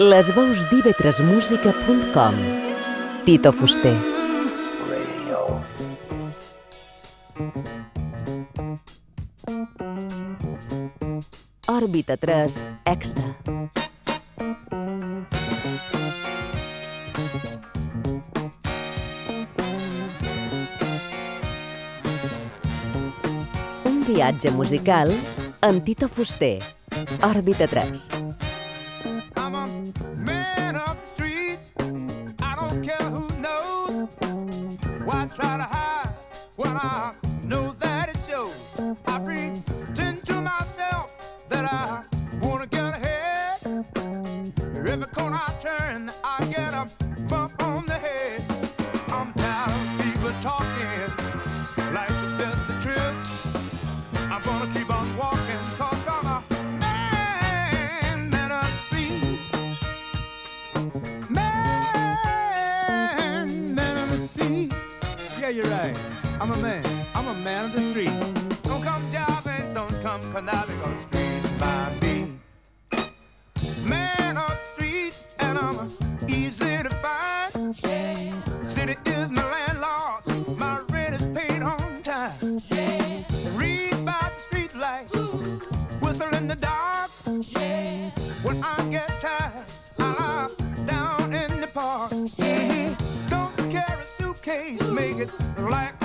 Les veus d'ivetresmusica.com Tito Fuster. Òrbita 3 Extra. Un viatge musical amb Tito Fuster. Òrbita 3 it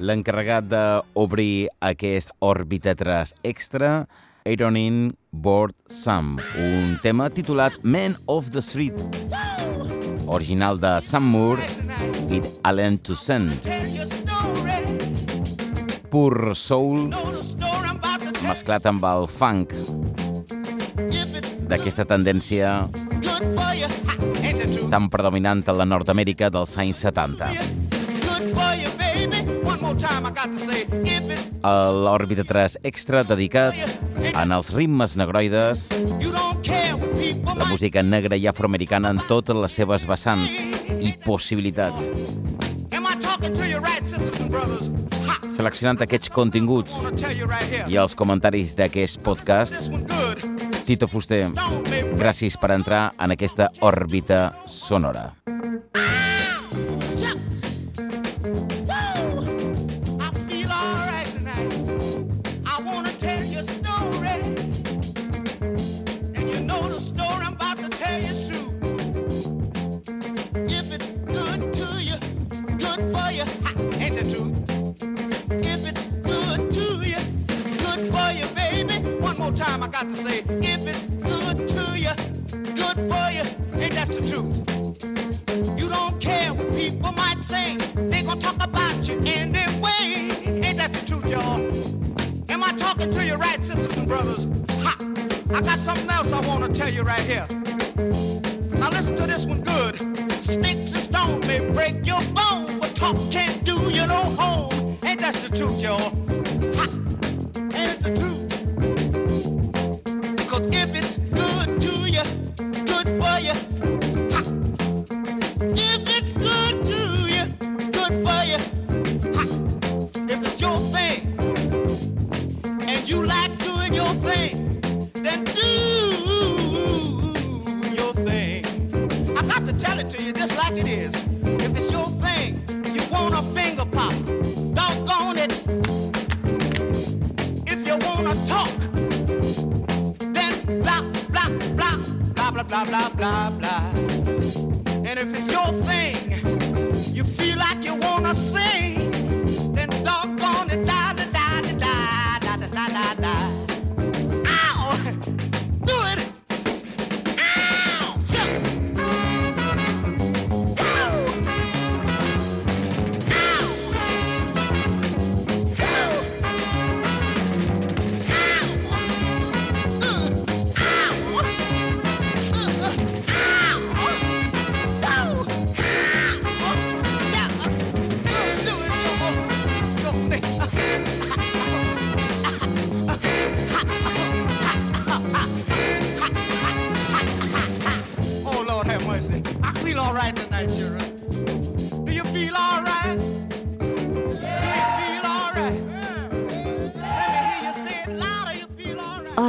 L'encarregat d'obrir aquest òrbita 3 extra, Aaronin Board Sam, un tema titulat Man of the Street, original de Sam Moore i Alan Toussaint. Pur soul mesclat amb el funk d'aquesta tendència tan predominant a la Nord-Amèrica dels anys 70. A l'òrbita 3 extra dedicat en els ritmes negroides, la música negra i afroamericana en totes les seves vessants i possibilitats. Seleccionant aquests continguts i els comentaris d'aquest podcast, Tito Fuster, gràcies per entrar en aquesta òrbita sonora. Time I got to say, if it's good to you, good for you, ain't that the truth? You don't care what people might say, they gonna talk about you anyway. Ain't that the truth, y'all? Am I talking to you right, sisters and brothers? Ha! I got something else I wanna tell you right here. Now listen to this one good. Sticks and stones may break your bones, but talk can't do you no home. Ain't that the truth, y'all?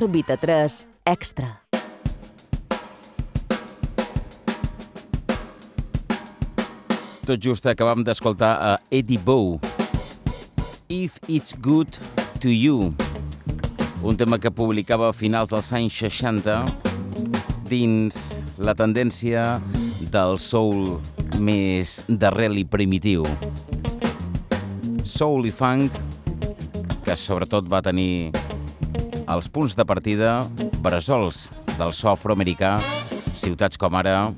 Òrbita 3 Extra. Tot just acabam d'escoltar a Eddie Bow. If It's Good to You. Un tema que publicava a finals dels anys 60 dins la tendència del soul més d'arrel i primitiu. Soul i funk que sobretot va tenir els punts de partida bressols del so afroamericà, ciutats com ara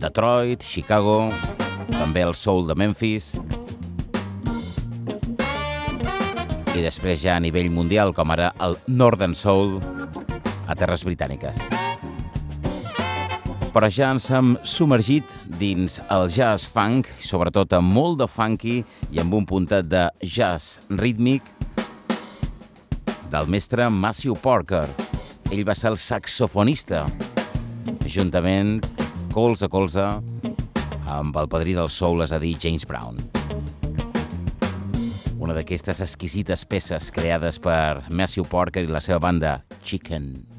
Detroit, Chicago, també el soul de Memphis, i després ja a nivell mundial, com ara el Northern Soul a terres britàniques. Però ja ens hem submergit dins el jazz funk, sobretot amb molt de funky i amb un puntet de jazz rítmic del mestre Matthew Parker. Ell va ser el saxofonista, juntament colze a colze amb el padrí del soul, és a dir, James Brown. Una d'aquestes exquisites peces creades per Matthew Parker i la seva banda Chicken.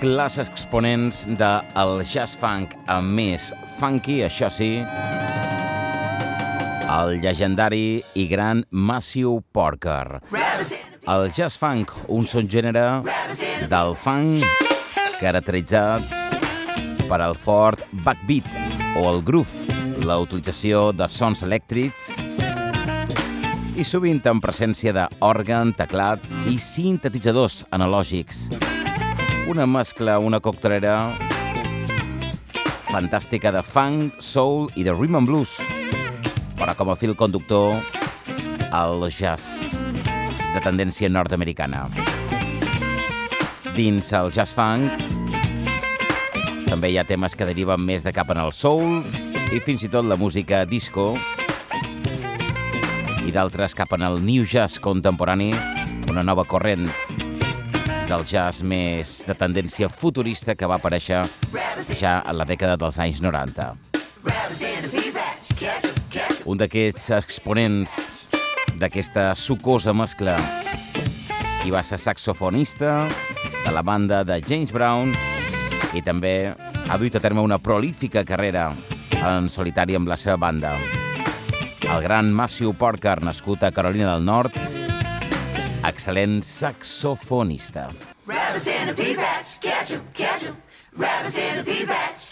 Clars exponents del jazz funk amb més funky, això sí, el llegendari i gran Matthew Parker. El jazz funk, un son gènere del funk caracteritzat per al fort backbeat o el groove, la utilització de sons elèctrics i sovint en presència d'òrgan, teclat i sintetitzadors analògics. Una mescla, una coctelera fantàstica de funk, soul i de rhythm and blues, però com a fil conductor el jazz de tendència nord-americana. Dins el jazz funk també hi ha temes que deriven més de cap en el soul i fins i tot la música disco i d'altres cap en el new jazz contemporani, una nova corrent del jazz més de tendència futurista que va aparèixer ja a la dècada dels anys 90. Un d'aquests exponents d'aquesta sucosa mescla i va ser saxofonista de la banda de James Brown i també ha duit a terme una prolífica carrera en solitari amb la seva banda. El gran Matthew Parker, nascut a Carolina del Nord, excel·lent saxofonista. Rabbits in a pea patch, catch 'em, catch 'em. Rabbits in a pea patch.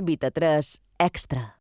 Òrbita 3 Extra.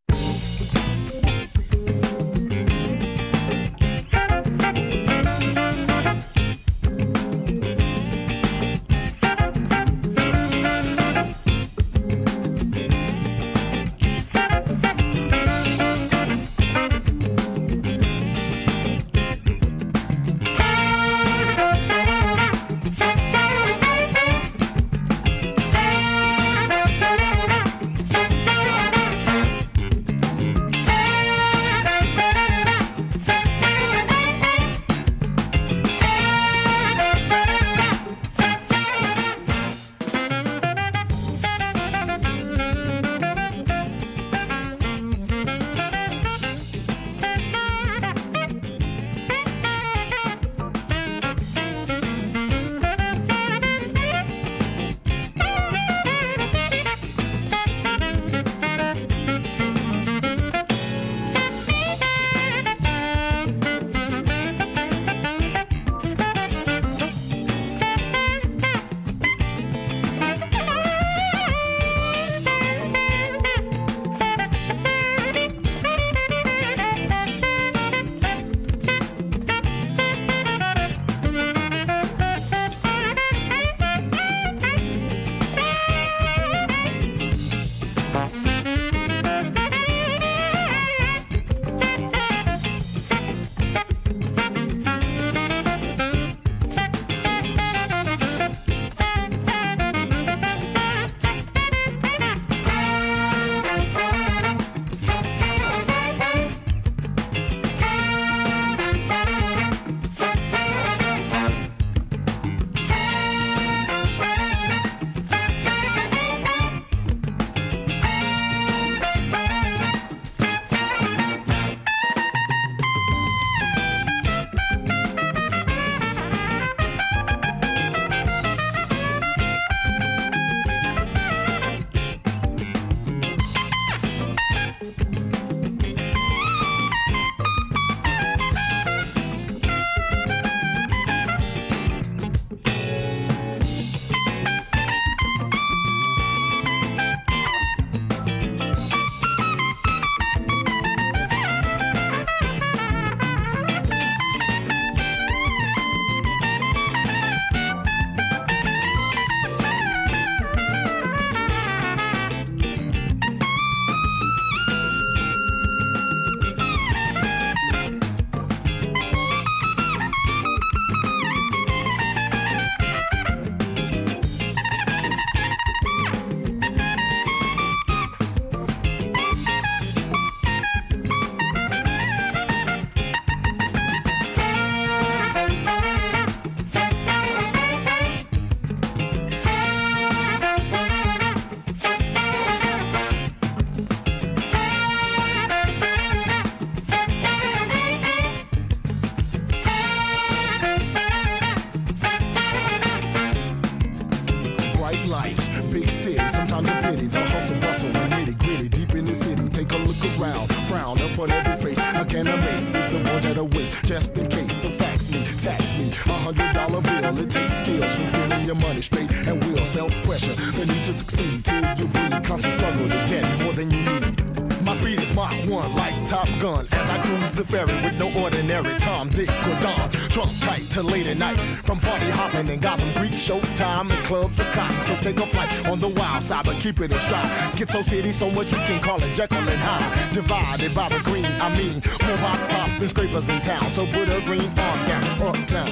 At night from party hopping and Gotham Greek showtime and clubs of cotton. So take a flight on the wild side, but keep it in stride. Schizo City, so much you can call it Jekyll and Hyde. Divided by the green, I mean, more box tops than scrapers in town. So put a green on down, uptown.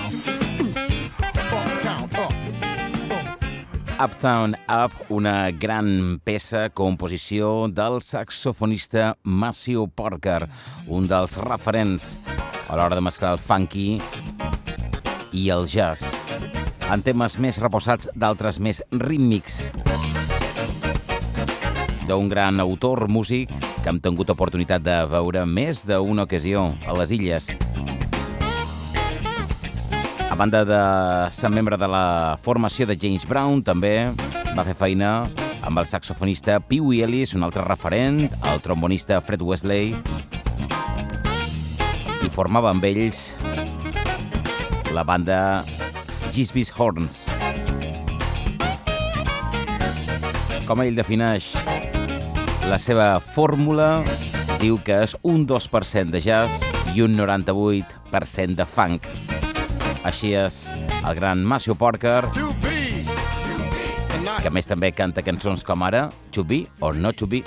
Uptown, up. Uptown Up, una gran peça, composició del saxofonista Maceo Parker, un dels referents a l'hora de mesclar el funky i el jazz, en temes més reposats d'altres més rítmics. D'un gran autor, músic, que hem tingut oportunitat de veure més d'una ocasió a les illes. A banda de ser membre de la formació de James Brown, també va fer feina amb el saxofonista Pee Wee Ellis, un altre referent, el trombonista Fred Wesley, i formava amb ells la banda Gisby's Horns. Com ell defineix la seva fórmula, diu que és un 2% de jazz i un 98% de funk. Així és el gran and not, que a més també canta cançons com ara To Be or Not To Be.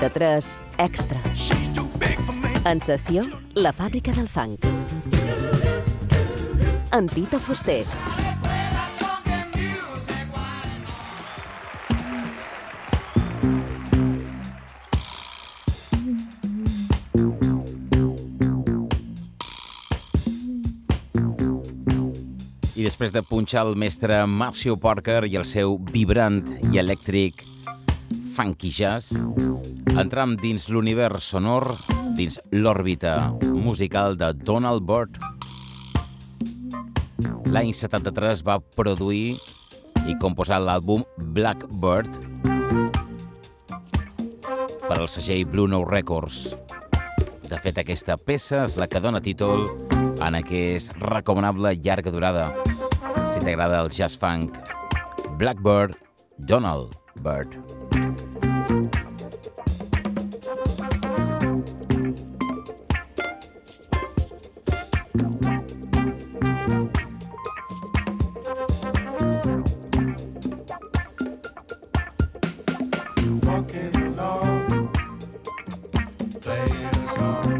93 Extra. En sessió, la fàbrica del fang. En Tita Fuster. I després de punxar el mestre Marcio Porker i el seu vibrant i elèctric funky jazz, entram dins l'univers sonor, dins l'òrbita musical de Donald Byrd. L'any 73 va produir i composar l'àlbum Blackbird per al segell Blue Note Records. De fet, aquesta peça és la que dona títol en aquest recomanable llarga durada. Si t'agrada el jazz funk, Blackbird, Donald Bird. days.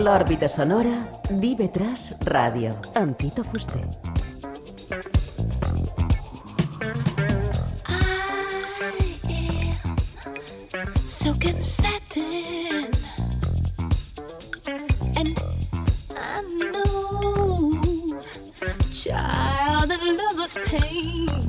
L'òrbita sonora d'IV3 Ràdio. Amb Tito Fuster. And satin, and I know, child, that lover's pain.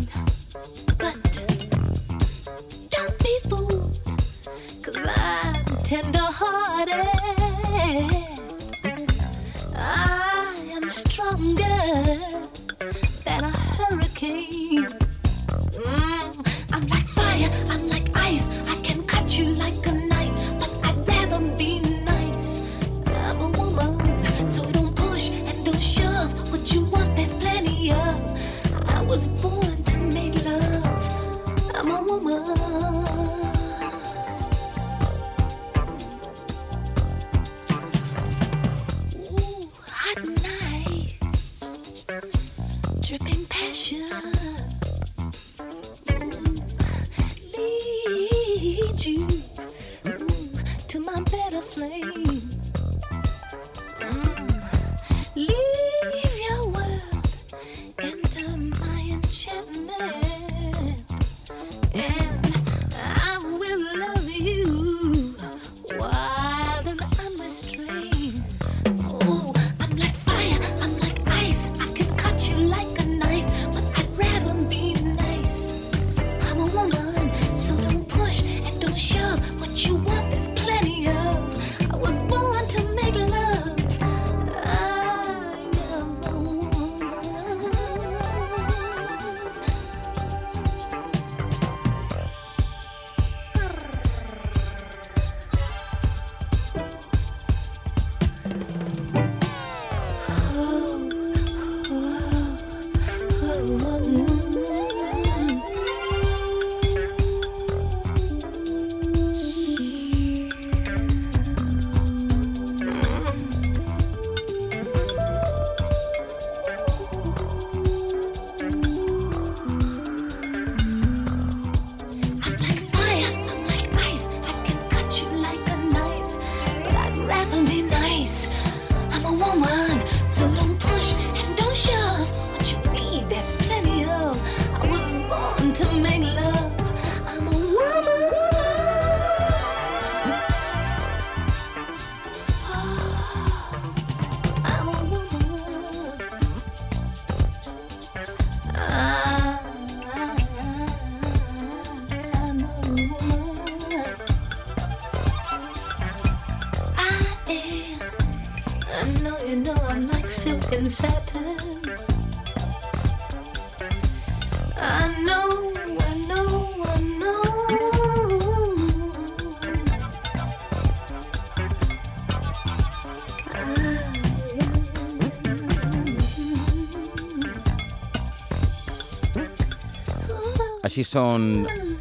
Així són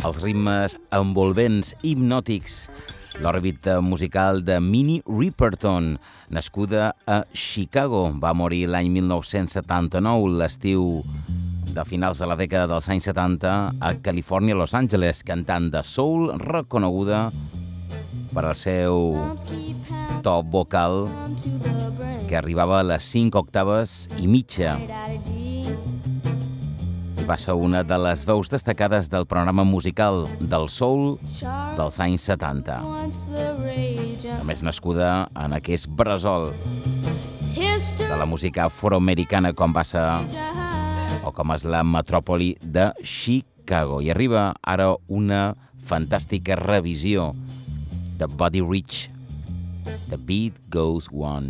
els ritmes envolvents, hipnòtics, l'òrbita musical de Minnie Riperton, nascuda a Chicago. Va morir l'any 1979, l'estiu de finals de la dècada dels anys 70, a Califòrnia, Los Angeles, cantant de soul reconeguda per al seu top vocal que arribava a les 5 octaves i mitja. Va ser una de les veus destacades del programa musical del soul dels anys 70. A més, nascuda en aquest bressol de la música afroamericana com va ser o com és la metròpoli de Chicago. I arriba ara una fantàstica revisió de Buddy Rich. The beat goes on.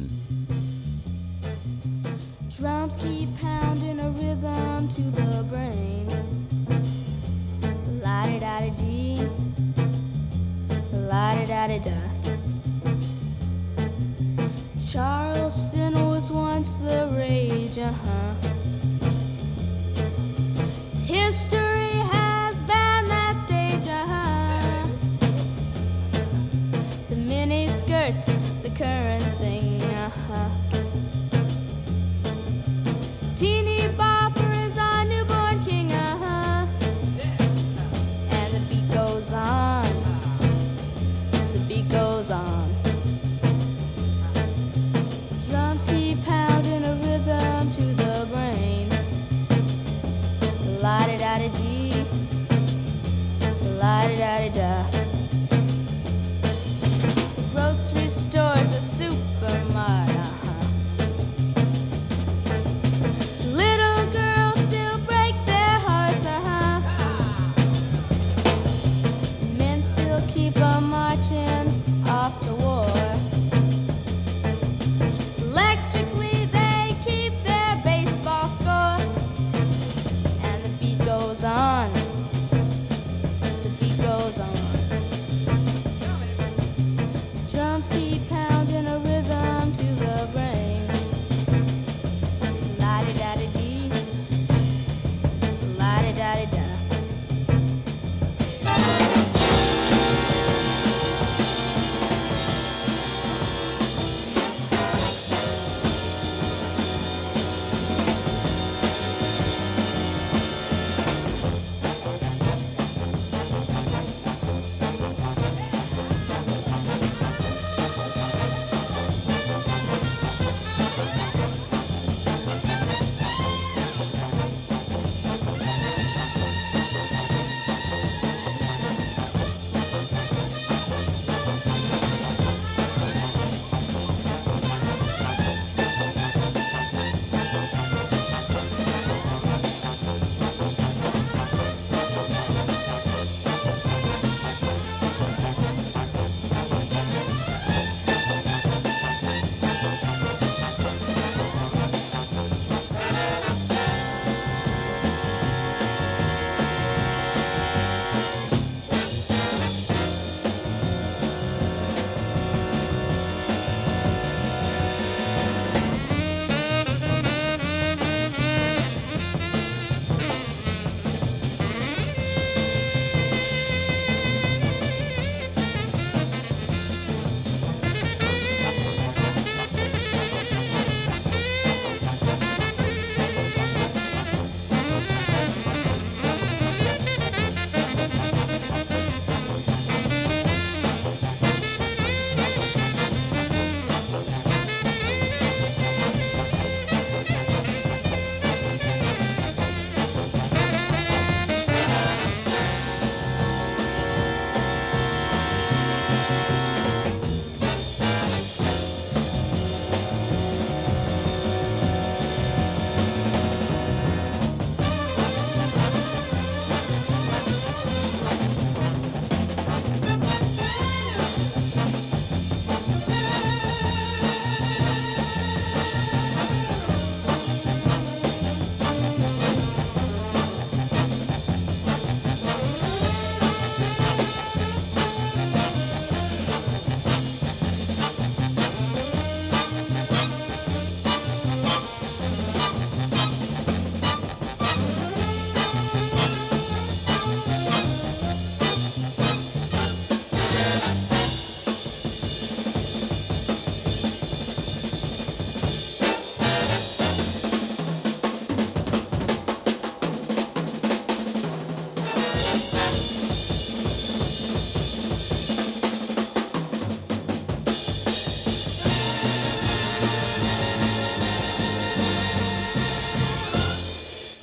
Drums keep in a rhythm to the brain Charleston was once the rage, uh huh. History has banned that stage, uh huh. The miniskirts, the current thing, uh huh. Martini.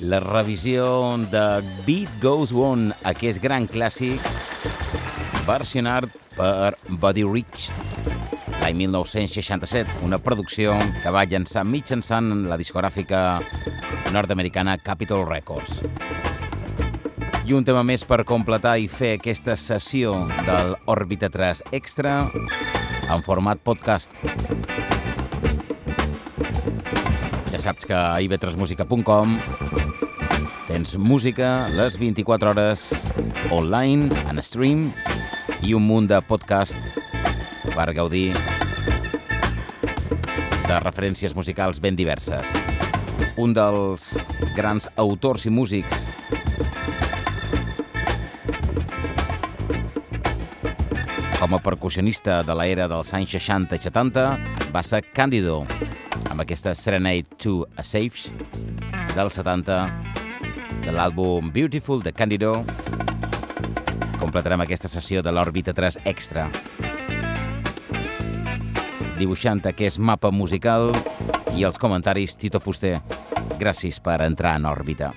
La revisió de Beat Goes On, aquest gran clàssic, versionat per Buddy Rich l'any 1967, una producció que va llançar mitjançant la discogràfica nord-americana Capitol Records. I un tema més per completar i fer aquesta sessió del Òrbita 3 Extra en format podcast. Ja saps que a ib3musica.com tens música les 24 hores online, en stream i un munt de podcast per gaudir de referències musicals ben diverses. Un dels grans autors i músics com a percussionista de l'era dels anys 60 i 70 va ser Candido amb aquesta Serenade to a Safe del 70 de l'àlbum Beautiful de Candido completarem aquesta sessió de l'òrbita 3 extra dibuixant aquest mapa musical i els comentaris Tito Fuster. Gràcies per entrar en òrbita.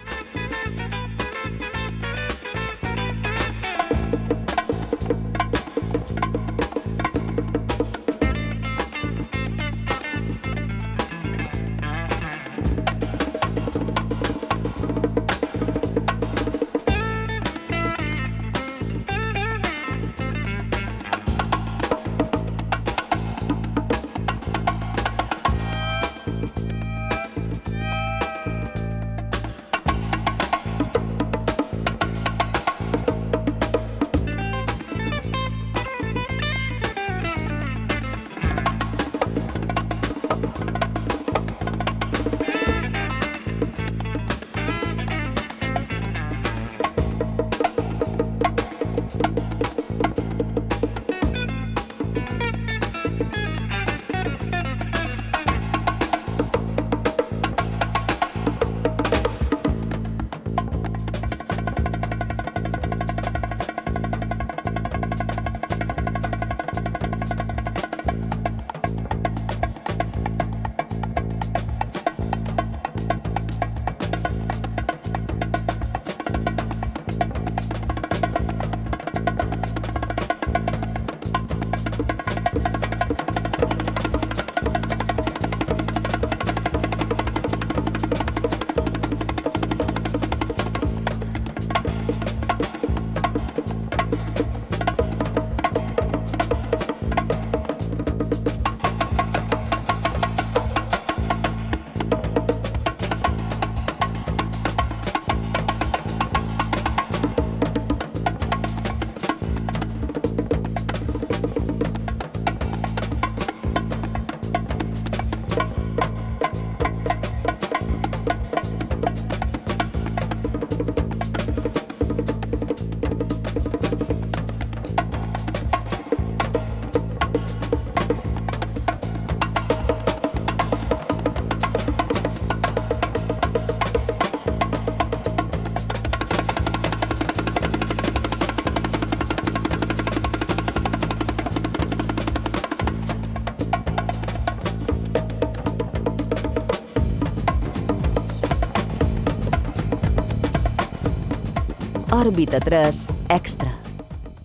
Òrbita 3 Extra.